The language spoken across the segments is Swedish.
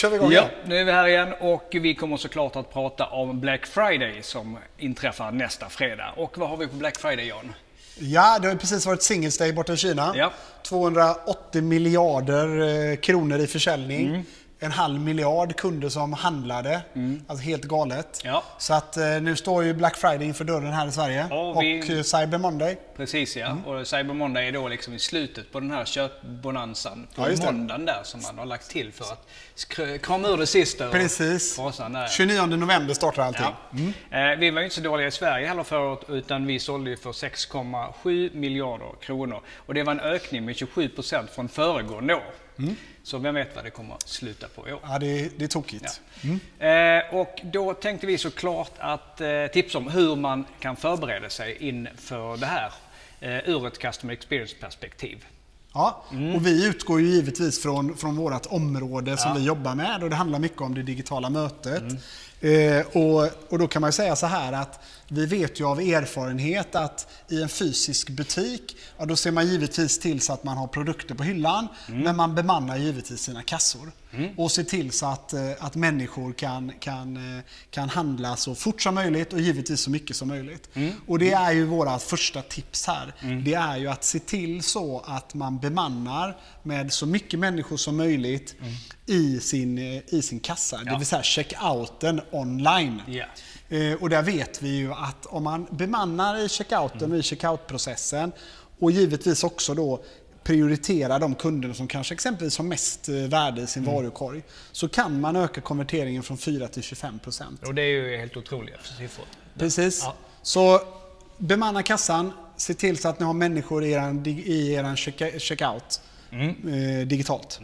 kör vi igång Ja, igen. nu är vi här igen och vi kommer såklart att prata om Black Friday som inträffar nästa fredag. Och vad har vi på Black Friday Jan? Ja, det har precis varit Singles Day borta i Kina. Ja. 280 miljarder eh, kronor i försäljning. Mm. En halv miljard kunder som handlade. Alltså helt galet. Ja. Så att eh, nu står ju Black Friday inför dörren här i Sverige. Ja, vi- Och eh, Cyber Monday. Precis ja, Mm. och Cyber Monday är då liksom i slutet på den här köpbonanzan på Ja, måndagen där som man har lagt till för att krama ur det sista Precis. frasan där. 29 november startar allting. Ja. Eh, vi var ju inte så dåliga i Sverige heller förra året utan vi sålde ju för 6,7 miljarder kronor. Och det var en ökning med 27 procent från föregående år. Så vem vet vad det kommer sluta på i år. Ja, det, är- det är tokigt. Eh, och då tänkte vi såklart att eh, tipsa om hur man kan förbereda sig inför det här eh, ur ett customer experience-perspektiv. Ja, Mm. och vi utgår ju givetvis från, från vårt område som vi jobbar med och det handlar mycket om det digitala mötet. Mm. Eh, och, och då kan man säga så här att vi vet ju av erfarenhet att i en fysisk butik, ja, då ser man givetvis till så att man har produkter på hyllan, Mm. men man bemannar givetvis sina kassor. Och ser till så att, eh, att människor kan, kan, eh, kan handla så fort som möjligt och givetvis så mycket som möjligt. Mm. Och det är ju våra första tips här. Det är ju att se till så att man bemannar med så mycket människor som möjligt i, sin, eh, i sin kassa. Det Mm. Ja. vill säga check-outen online. Eh, Och där vet vi ju att om man bemannar i checkouten Mm. och i checkout-processen och givetvis också då prioritera de kunderna som kanske exempelvis har mest eh, värde i sin Mm. varukorg så kan man öka konverteringen från 4 till 25 procent. Och det är ju helt otroliga siffror. Precis. Ja. Så bemanna kassan, se till så att ni har människor i er, i er checkout eh, digitalt.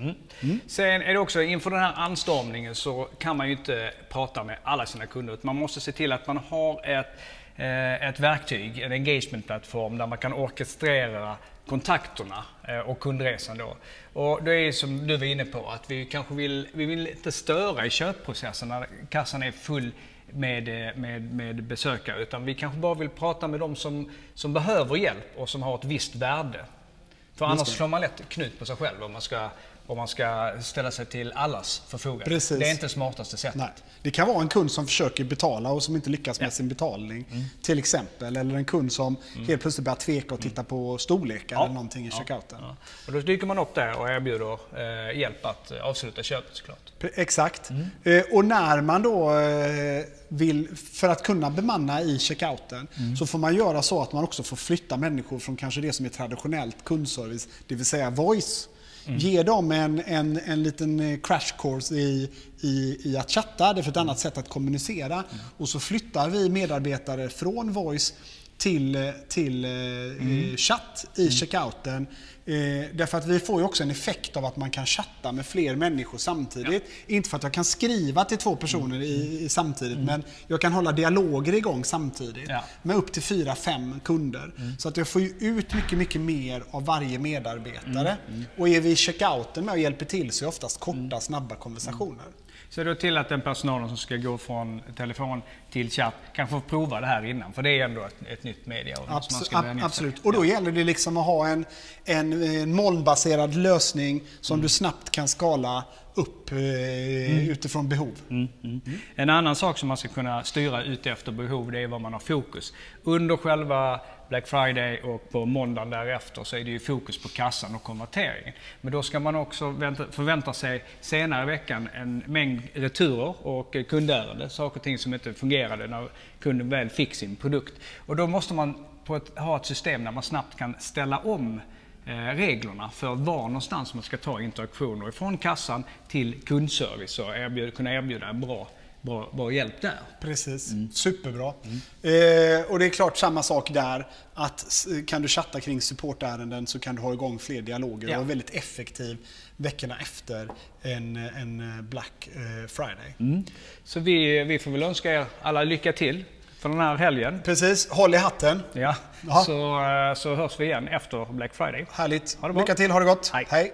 Sen är det också inför den här anstormningen så kan man ju inte prata med alla sina kunder. Man måste se till att man har ett, eh, ett verktyg, en engagement-plattform där man kan orkestrera kontakterna eh, och kundresan då. Och det är som du var inne på att vi kanske vill, vi vill inte störa i köpprocessen när kassan är full med, med, med besökare utan vi kanske bara vill prata med de som, som behöver hjälp och som har ett visst värde. För annars slår man lätt knut på sig själv om man ska, om man ska ställa sig till allas förfogande. Precis. Det är inte det smartaste sättet. Nej. Det kan vara en kund som försöker betala och som inte lyckas med sin betalning. Mm. Till exempel. Eller en kund som helt plötsligt börjar tveka och titta på storlekar Ja. eller någonting i checkouten. Ja. Och då dyker man upp där och erbjuder eh, hjälp att eh, avsluta köpet såklart. Exakt. Mm. Eh, och när man då eh, vill, för att kunna bemanna i checkouten, Mm. så får man göra så att man också får flytta människor från kanske det som är traditionellt kundservice, det vill säga voice. Mm. Ge dem en, en, en liten eh, crash course i, i, i att chatta, det är för ett annat sätt att kommunicera. Mm. Och så flyttar vi medarbetare från voice till, eh, till eh, Mm. eh, chatt i checkouten. Eh, därför att vi får ju också en effekt av att man kan chatta med fler människor samtidigt. Inte för att jag kan skriva till två personer i, i samtidigt, men jag kan hålla dialoger igång samtidigt. Ja. Med upp till fyra, fem kunder. Så att jag får ju ut mycket, mycket mer av varje medarbetare. Och är vi i checkouten med och hjälper till så är det oftast korta, snabba konversationer. Så då till att den personalen som ska gå från telefon till chatt kan få prova det här innan. För det är ändå ett, ett nytt media. Och Abs- ab- absolut. Och då gäller det liksom att ha en, en, en molnbaserad lösning som Mm. du snabbt kan skala upp eh, utifrån behov. En annan sak som man ska kunna styra ut efter behov det är var man har fokus. Under själva Black Friday och på måndagen därefter så är det ju fokus på kassan och konverteringen. Men då ska man också vänta, förvänta sig senare i veckan en mängd returer och kundärenden. Saker och ting som inte fungerade när kunden väl fick sin produkt. Och då måste man på ett, ha ett system där man snabbt kan ställa om eh, reglerna för var någonstans man ska ta interaktioner ifrån kassan till kundservice och erbjud, kunna erbjuda en bra, bra, bra hjälp där. Precis, Mm. superbra. Eh, och det är klart samma sak där. Att kan du chatta kring supportärenden så kan du ha igång fler dialoger Ja. och vara väldigt effektiv veckorna efter en, en Black eh, Friday. Mm. Så vi, vi får väl önska er alla lycka till för den här helgen. Precis, håll i hatten. Ja, så, eh, så hörs vi igen efter Black Friday. Härligt. Lycka till, ha det gott. Hej. Hej.